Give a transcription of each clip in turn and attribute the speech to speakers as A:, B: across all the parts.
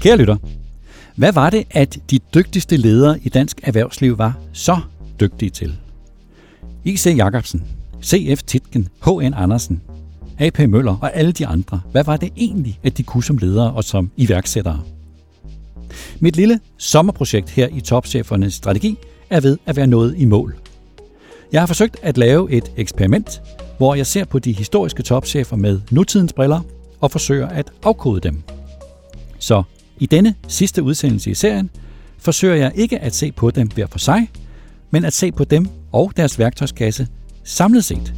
A: Kære lytter, hvad var det, at de dygtigste ledere i dansk erhvervsliv var så dygtige til? I.C. Jacobsen, C.F. Titken, H.N. Andersen, A.P. Møller og alle de andre. Hvad var det egentlig, at de kunne som ledere og som iværksættere? Mit lille sommerprojekt her i Topchefernes Strategi er ved at være nået i mål. Jeg har forsøgt at lave et eksperiment, hvor jeg ser på de historiske topchefer med nutidens briller og forsøger at afkode dem. Så i denne sidste udsendelse i serien forsøger jeg ikke at se på dem hver for sig, men at se på dem og deres værktøjskasse samlet set.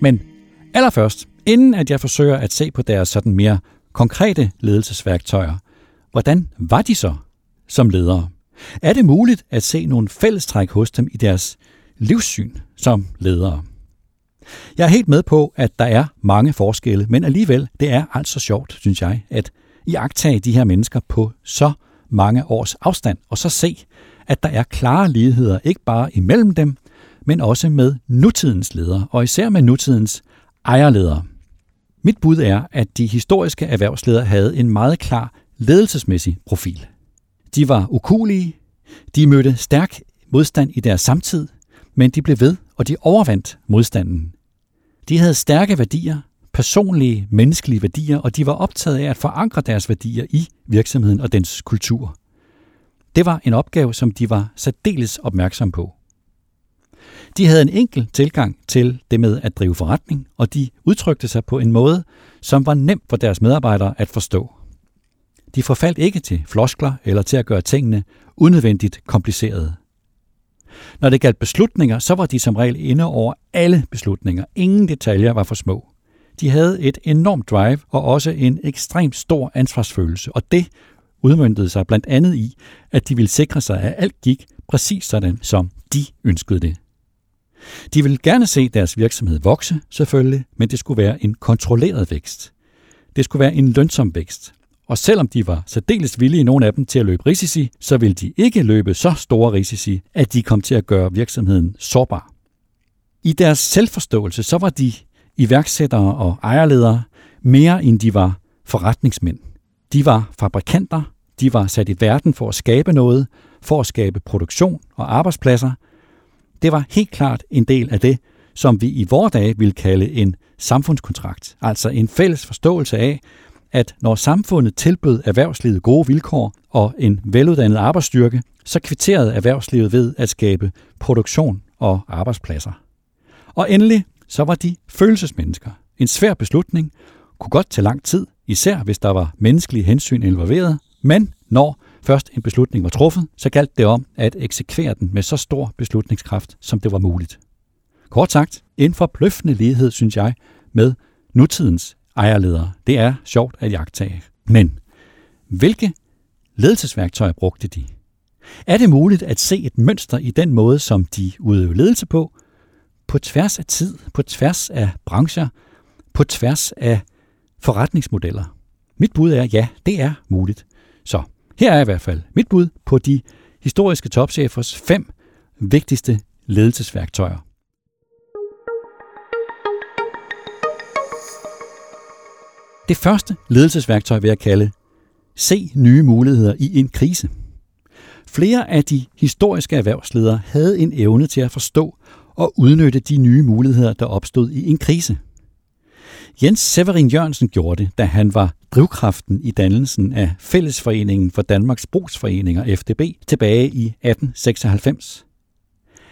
A: Men allerførst, inden at jeg forsøger at se på deres sådan mere konkrete ledelsesværktøjer, hvordan var de så som ledere? Er det muligt at se nogle fællestræk hos dem i deres livssyn som ledere? Jeg er helt med på, at der er mange forskelle, men alligevel, det er altså sjovt, synes jeg, at iagtage de her mennesker på så mange års afstand, og så se, at der er klare ligheder, ikke bare imellem dem, men også med nutidens ledere, og især med nutidens ejerledere. Mit bud er, at de historiske erhvervsledere havde en meget klar ledelsesmæssig profil. De var ukulige, de mødte stærk modstand i deres samtid, men de blev ved, og de overvandt modstanden. De havde stærke værdier, personlige, menneskelige værdier, og de var optaget af at forankre deres værdier i virksomheden og dens kultur. Det var en opgave, som de var særdeles opmærksom på. De havde en enkel tilgang til det med at drive forretning, og de udtrykte sig på en måde, som var nem for deres medarbejdere at forstå. De forfaldt ikke til floskler eller til at gøre tingene unødvendigt komplicerede. Når det galt beslutninger, så var de som regel inde over alle beslutninger. Ingen detaljer var for små. De havde et enormt drive og også en ekstremt stor ansvarsfølelse, og det udmyndtede sig blandt andet i, at de ville sikre sig, at alt gik præcis sådan, som de ønskede det. De ville gerne se deres virksomhed vokse, selvfølgelig, men det skulle være en kontrolleret vækst. Det skulle være en lønsom vækst. Og selvom de var særdeles villige, nogle af dem, til at løbe risici, så ville de ikke løbe så store risici, at de kom til at gøre virksomheden sårbar. I deres selvforståelse, så var de iværksættere og ejerledere mere end de var forretningsmænd. De var fabrikanter, de var sat i verden for at skabe noget, for at skabe produktion og arbejdspladser. Det var helt klart en del af det, som vi i vore dage vil kalde en samfundskontrakt, altså en fælles forståelse af, at når samfundet tilbød erhvervslivet gode vilkår og en veluddannet arbejdsstyrke, så kvitterede erhvervslivet ved at skabe produktion og arbejdspladser. Og endelig så var de følelsesmennesker. En svær beslutning kunne godt tage lang tid, især hvis der var menneskelige hensyn involveret, men når først en beslutning var truffet, så galt det om at eksekvere den med så stor beslutningskraft, som det var muligt. Kort sagt, en forbløffende lighed, synes jeg, med nutidens ejerledere. Det er sjovt at jagtage. Men hvilke ledelsesværktøjer brugte de? Er det muligt at se et mønster i den måde, som de udøver ledelse på, på tværs af tid, på tværs af brancher, på tværs af forretningsmodeller? Mit bud er, ja, det er muligt. Så her er i hvert fald mit bud på de historiske topchefers fem vigtigste ledelsesværktøjer. Det første ledelsesværktøj vil jeg kalde Se nye muligheder i en krise. Flere af de historiske erhvervsledere havde en evne til at forstå og udnytte de nye muligheder, der opstod i en krise. Jens Severin Jørgensen gjorde det, da han var drivkraften i dannelsen af Fællesforeningen for Danmarks Brugsforeninger, FDB, tilbage i 1896.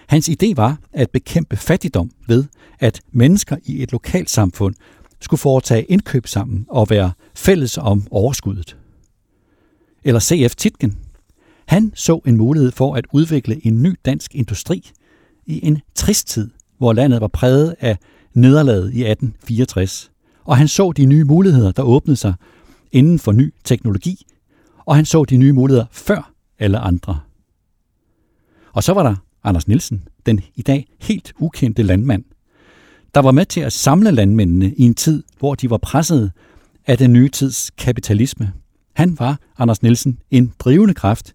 A: Hans idé var at bekæmpe fattigdom ved, at mennesker i et lokalsamfund skulle foretage indkøb sammen og være fælles om overskuddet. Eller C.F. Titgen. Han så en mulighed for at udvikle en ny dansk industri i en trist tid, hvor landet var præget af nederlaget i 1864. Og han så de nye muligheder, der åbnede sig inden for ny teknologi, og han så de nye muligheder før alle andre. Og så var der Anders Nielsen, den i dag helt ukendte landmand, der var med til at samle landmændene i en tid, hvor de var presset af den nye tids kapitalisme. Han var, Anders Nielsen, en drivende kraft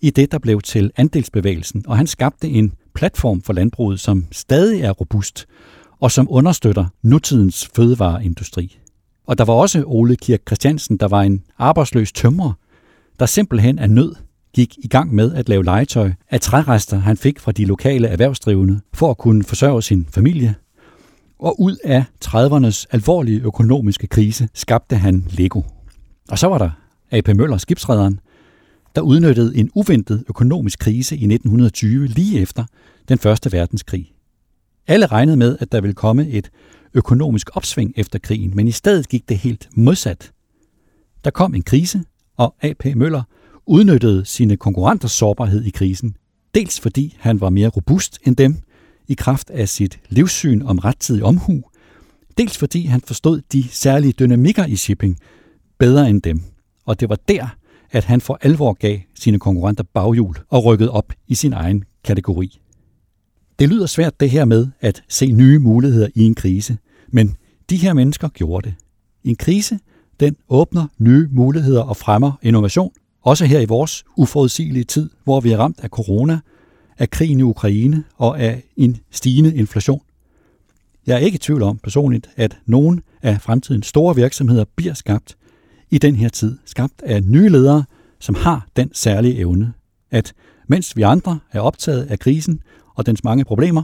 A: i det, der blev til andelsbevægelsen, og han skabte en platform for landbruget, som stadig er robust, og som understøtter nutidens fødevareindustri. Og der var også Ole Kirk Christiansen, der var en arbejdsløs tømrer, der simpelthen af nød gik i gang med at lave legetøj af trærester, han fik fra de lokale erhvervsdrivende, for at kunne forsørge sin familie. Og ud af 30'ernes alvorlige økonomiske krise skabte han Lego. Og så var der A.P. Møller, skibsrederen, der udnyttede en uventet økonomisk krise i 1920 lige efter den første verdenskrig. Alle regnede med, at der ville komme et økonomisk opsving efter krigen, men i stedet gik det helt modsat. Der kom en krise, og A.P. Møller udnyttede sine konkurrenters sårbarhed i krisen, dels fordi han var mere robust end dem i kraft af sit livssyn om rettidig omhu, dels fordi han forstod de særlige dynamikker i shipping bedre end dem. Og det var der, at han for alvor gav sine konkurrenter baghjul og rykkede op i sin egen kategori. Det lyder svært det her med at se nye muligheder i en krise, men de her mennesker gjorde det. En krise, den åbner nye muligheder og fremmer innovation, også her i vores uforudsigelige tid, hvor vi er ramt af corona, af krigen i Ukraine og af en stigende inflation. Jeg er ikke i tvivl om personligt, at nogle af fremtidens store virksomheder bliver skabt i den her tid, skabt af nye ledere, som har den særlige evne, at mens vi andre er optaget af krisen og dens mange problemer,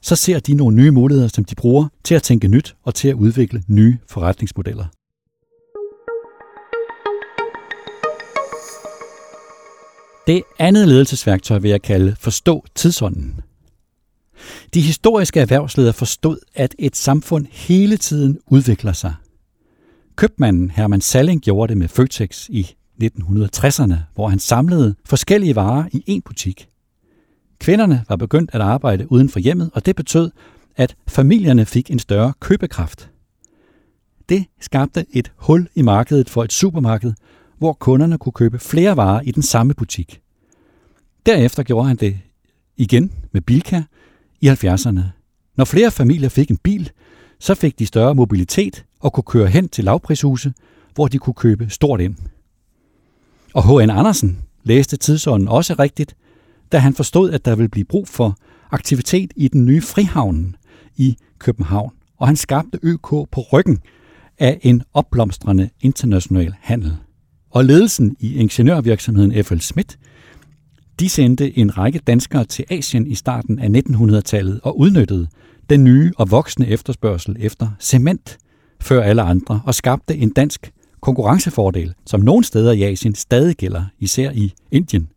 A: så ser de nogle nye muligheder, som de bruger til at tænke nyt og til at udvikle nye forretningsmodeller. Det andet ledelsesværktøj vil jeg kalde forstå tidsånden. De historiske erhvervsledere forstod, at et samfund hele tiden udvikler sig. Købmanden Herman Salling gjorde det med Føtex i 1960'erne, hvor han samlede forskellige varer i én butik. Kvinderne var begyndt at arbejde uden for hjemmet, og det betød, at familierne fik en større købekraft. Det skabte et hul i markedet for et supermarked, hvor kunderne kunne købe flere varer i den samme butik. Derefter gjorde han det igen med Bilka i 70'erne. Når flere familier fik en bil, så fik de større mobilitet og kunne køre hen til lavprishuse, hvor de kunne købe stort ind. Og H.N. Andersen læste tidsånden også rigtigt, da han forstod, at der ville blive brug for aktivitet i den nye frihavnen i København, og han skabte ØK på ryggen af en opblomstrende international handel. Og ledelsen i ingeniørvirksomheden F.L. Schmidt, de sendte en række danskere til Asien i starten af 1900-tallet og udnyttede den nye og voksende efterspørgsel efter cement før alle andre og skabte en dansk konkurrencefordel, som nogle steder i Asien stadig gælder, især i Indien.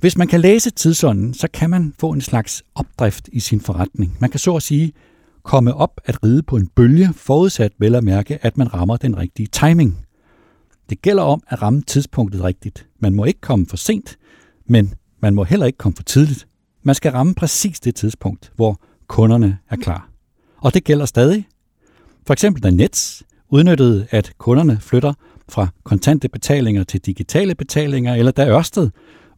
A: Hvis man kan læse tidsånden, så kan man få en slags opdrift i sin forretning. Man kan så at sige komme op at ride på en bølge, forudsat vel at mærke, at man rammer den rigtige timing. Det gælder om at ramme tidspunktet rigtigt. Man må ikke komme for sent, men man må heller ikke komme for tidligt. Man skal ramme præcis det tidspunkt, hvor kunderne er klar. Og det gælder stadig. For eksempel da Nets udnyttede, at kunderne flytter fra kontante betalinger til digitale betalinger, eller da Ørsted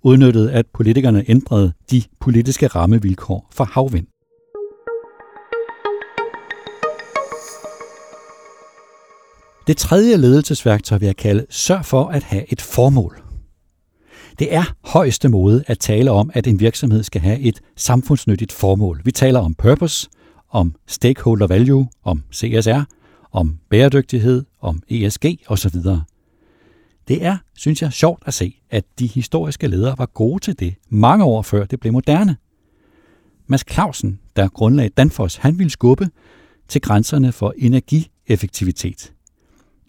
A: udnyttede, at politikerne ændrede de politiske rammevilkår for havvind. Det tredje ledelsesværktøj vil jeg kalde sørg for at have et formål. Det er højeste måde at tale om, at en virksomhed skal have et samfundsnyttigt formål. Vi taler om purpose, om stakeholder value, om CSR, om bæredygtighed, om ESG osv. Det er, synes jeg, sjovt at se, at de historiske ledere var gode til det mange år før det blev moderne. Mads Clausen, der grundlagde Danfoss, han ville skubbe til grænserne for energieffektivitet.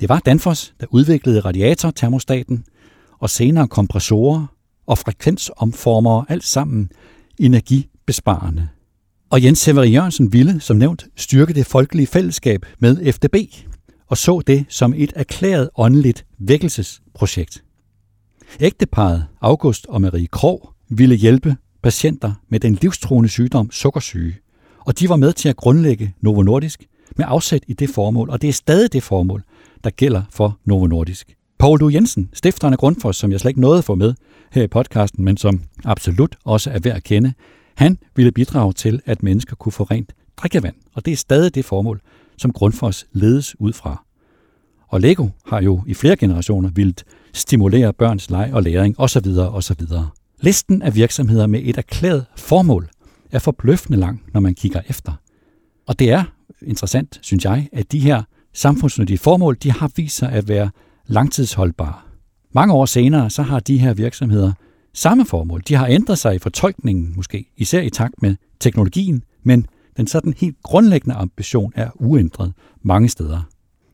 A: Det var Danfoss, der udviklede radiatortermostaten, og senere kompressorer og frekvensomformere, alt sammen energibesparende. Og Jens Severi Jørgensen ville, som nævnt, styrke det folkelige fællesskab med FDB, og så det som et erklæret åndeligt vækkelsesprojekt. Ægteparet August og Marie Krog ville hjælpe patienter med den livstruende sygdom sukkersyge, og de var med til at grundlægge Novo Nordisk med afsæt i det formål, og det er stadig det formål, der gælder for Novo Nordisk. Paul Du Jensen, stifteren af Grundfos, som jeg slet ikke nåede at få med her i podcasten, men som absolut også er værd at kende, han ville bidrage til, at mennesker kunne få rent drikkevand, og det er stadig det formål, som Grundfos ledes ud fra. Og Lego har jo i flere generationer vildt stimulere børns leg og læring osv. osv. Listen af virksomheder med et erklæret formål er forbløffende lang, når man kigger efter. Og det er interessant, synes jeg, at de her samfundsnyttige formål, de har vist sig at være langtidsholdbare. Mange år senere, så har de her virksomheder samme formål. De har ændret sig i fortolkningen måske, især i takt med teknologien, men den sådan helt grundlæggende ambition er uændret mange steder.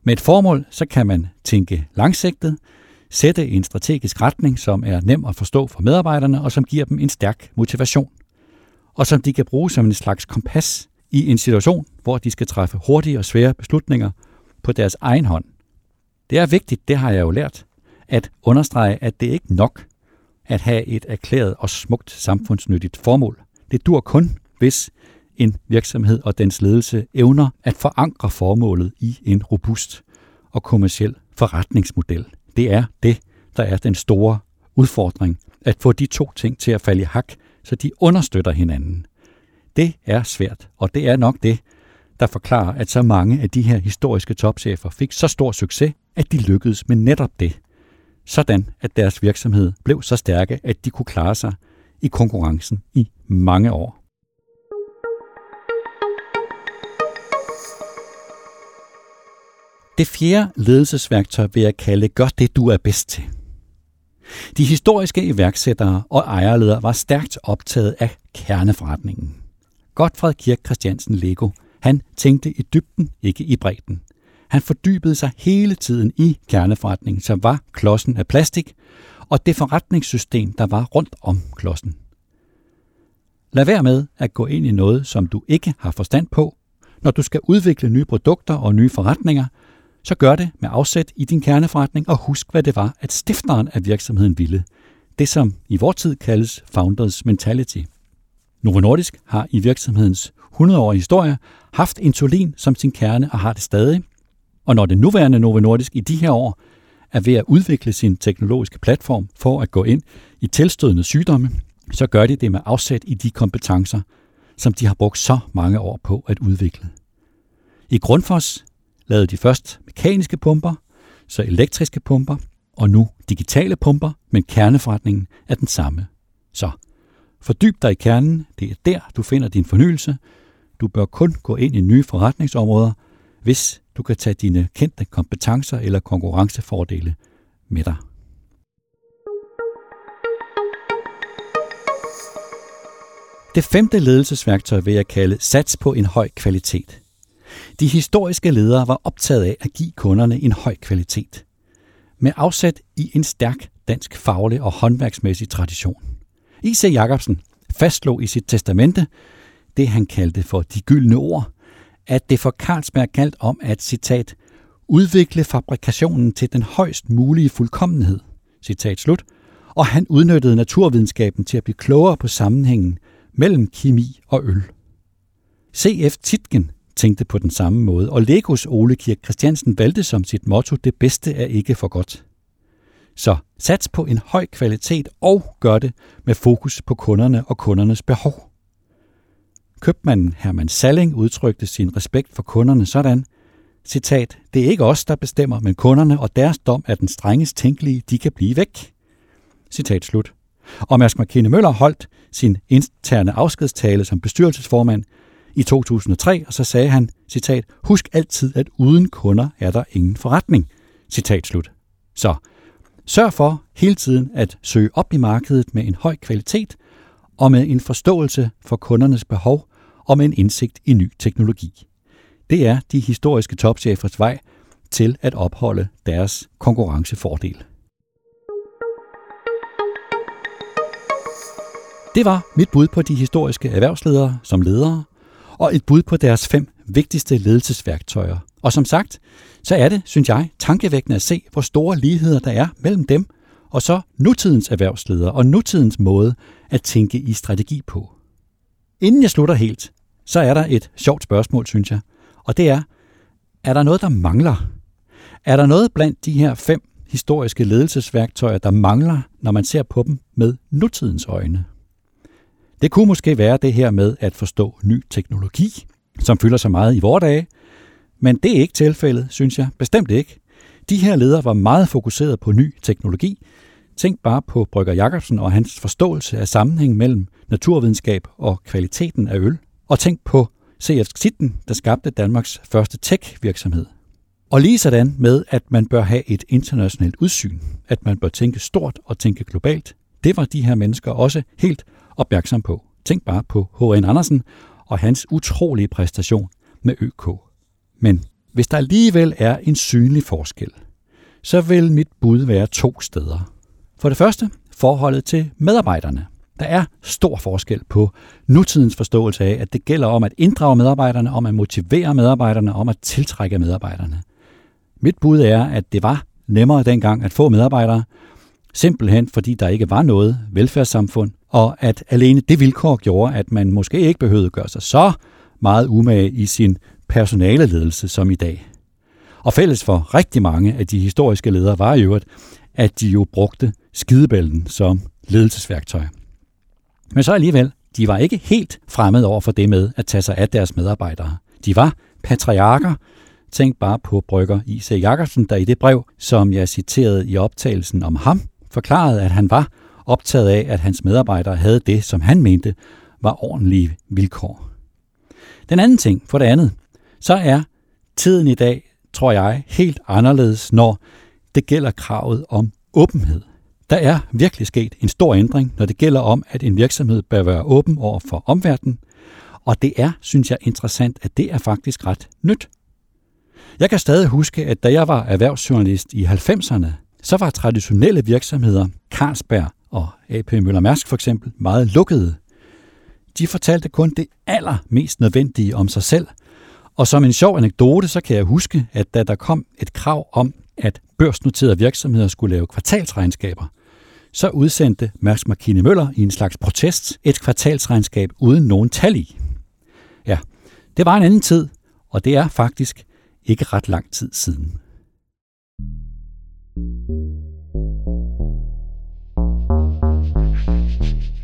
A: Med et formål, så kan man tænke langsigtet, sætte en strategisk retning, som er nem at forstå for medarbejderne, og som giver dem en stærk motivation. Og som de kan bruge som en slags kompas i en situation, hvor de skal træffe hurtige og svære beslutninger på deres egen hånd. Det er vigtigt, det har jeg jo lært, at understrege, at det ikke nok at have et erklæret og smukt samfundsnyttigt formål. Det dur kun, hvis en virksomhed og dens ledelse evner at forankre formålet i en robust og kommersiel forretningsmodel. Det er det, der er den store udfordring, at få de to ting til at falde i hak, så de understøtter hinanden. Det er svært, og det er nok det, der forklarer, at så mange af de her historiske topchefer fik så stor succes, at de lykkedes med netop det. Sådan, at deres virksomhed blev så stærke, at de kunne klare sig i konkurrencen i mange år. Det fjerde ledelsesværktøj vil jeg kalde gør det, du er bedst til. De historiske iværksættere og ejerledere var stærkt optaget af kerneforretningen. Godfred Kirk Christiansen Lego, han tænkte i dybden, ikke i bredden. Han fordybede sig hele tiden i kerneforretningen, som var klodsen af plastik, og det forretningssystem, der var rundt om klodsen. Lad være med at gå ind i noget, som du ikke har forstand på. Når du skal udvikle nye produkter og nye forretninger, så gør det med afsæt i din kerneforretning, og husk, hvad det var, at stifteren af virksomheden ville. Det, som i vor tid kaldes founders mentality. Novo Nordisk har i virksomhedens 100-årige historie haft insulin som sin kerne og har det stadig. Og når det nuværende Novo Nordisk i de her år er ved at udvikle sin teknologiske platform for at gå ind i tilstødende sygdomme, så gør de det med afsæt i de kompetencer, som de har brugt så mange år på at udvikle. I Grundfos lavede de først mekaniske pumper, så elektriske pumper, og nu digitale pumper, men kerneforretningen er den samme. Så fordyb dig i kernen, det er der, du finder din fornyelse. Du bør kun gå ind i nye forretningsområder, hvis du kan tage dine kendte kompetencer eller konkurrencefordele med dig. Det femte ledelsesværktøj vil jeg kalde sats på en høj kvalitet. De historiske ledere var optaget af at give kunderne en høj kvalitet. Med afsæt i en stærk dansk faglig og håndværksmæssig tradition. I.C. Jacobsen fastslog i sit testamente det, han kaldte for de gyldne ord, at det for Carlsberg galt om at, citat, udvikle fabrikationen til den højst mulige fuldkommenhed, citat slut, og han udnyttede naturvidenskaben til at blive klogere på sammenhængen mellem kemi og øl. C.F. Titgen tænkte på den samme måde, og Legos Ole Kirk Christiansen valgte som sit motto, det bedste er ikke for godt. Så sats på en høj kvalitet og gør det med fokus på kunderne og kundernes behov. Købmanden Hermann Salling udtrykte sin respekt for kunderne sådan, citat, det er ikke os, der bestemmer, men kunderne, og deres dom er den strengest tænkelige, de kan blive væk. Citat slut. Og Mærsk McKinney Møller holdt sin interne afskedstale som bestyrelsesformand i 2003, og så sagde han, citat, husk altid, at uden kunder er der ingen forretning. Citat slut. Så sørg for hele tiden at søge op i markedet med en høj kvalitet og med en forståelse for kundernes behov og med en indsigt i ny teknologi. Det er de historiske topchefers vej til at opholde deres konkurrencefordel. Det var mit bud på de historiske erhvervsledere som ledere, og et bud på deres fem vigtigste ledelsesværktøjer. Og som sagt, så er det, synes jeg, tankevækkende at se, hvor store ligheder der er mellem dem og så nutidens erhvervsledere og nutidens måde at tænke i strategi på. Inden jeg slutter helt, så er der et sjovt spørgsmål, synes jeg. Og det er, er der noget, der mangler? Er der noget blandt de her fem historiske ledelsesværktøjer, der mangler, når man ser på dem med nutidens øjne? Det kunne måske være det her med at forstå ny teknologi, som fylder så meget i vore dage, men det er ikke tilfældet, synes jeg. Bestemt ikke. De her ledere var meget fokuseret på ny teknologi. Tænk bare på Brygger Jacobsen og hans forståelse af sammenhængen mellem naturvidenskab og kvaliteten af øl. Og tænk på C.F. Sitten, der skabte Danmarks første tech-virksomhed. Og lige sådan med, at man bør have et internationalt udsyn, at man bør tænke stort og tænke globalt, det var de her mennesker også helt opmærksom på. Tænk bare på H.N. Andersen og hans utrolige præstation med ØK. Men hvis der alligevel er en synlig forskel, så vil mit bud være to steder. For det første, forholdet til medarbejderne. Der er stor forskel på nutidens forståelse af, at det gælder om at inddrage medarbejderne, om at motivere medarbejderne, om at tiltrække medarbejderne. Mit bud er, at det var nemmere dengang at få medarbejdere, simpelthen fordi der ikke var noget velfærdssamfund, og at alene det vilkår gjorde, at man måske ikke behøvede gøre sig så meget umage i sin personaleledelse som i dag. Og fælles for rigtig mange af de historiske ledere var i øvrigt, at de jo brugte skidebælten som ledelsesværktøj. Men så alligevel, de var ikke helt fremmede over for det med at tage sig af deres medarbejdere. De var patriarker. Tænk bare på Brygger I.C. Jakobsen, der i det brev, som jeg citerede i optagelsen om ham, forklarede, at han var optaget af, at hans medarbejdere havde det, som han mente var ordentlige vilkår. Den anden ting, for det andet, så er tiden i dag, tror jeg, helt anderledes, når det gælder kravet om åbenhed. Der er virkelig sket en stor ændring, når det gælder om, at en virksomhed bør være åben over for omverdenen, og det er, synes jeg, interessant, at det er faktisk ret nyt. Jeg kan stadig huske, at da jeg var erhvervsjournalist i 90'erne, så var traditionelle virksomheder, Carlsberg og AP Møller Mærsk for eksempel, meget lukkede. De fortalte kun det allermest nødvendige om sig selv, og som en sjov anekdote, så kan jeg huske, at da der kom et krav om, at børsnoterede virksomheder skulle lave kvartalsregnskaber, så udsendte Mærsk Markine Møller i en slags protest et kvartalsregnskab uden nogen tal i. Ja, det var en anden tid, og det er faktisk ikke ret lang tid siden.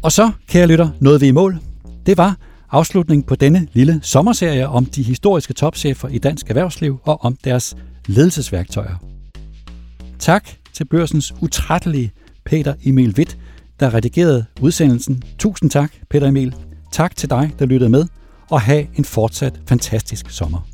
A: Og så, kære lytter, nåede vi i mål. Det var afslutningen på denne lille sommerserie om de historiske topchefer i dansk erhvervsliv og om deres ledelsesværktøjer. Tak til børsens utrættelige Peter Emil Witt, der redigerede udsendelsen. Tusind tak, Peter Emil. Tak til dig, der lyttede med, og have en fortsat fantastisk sommer.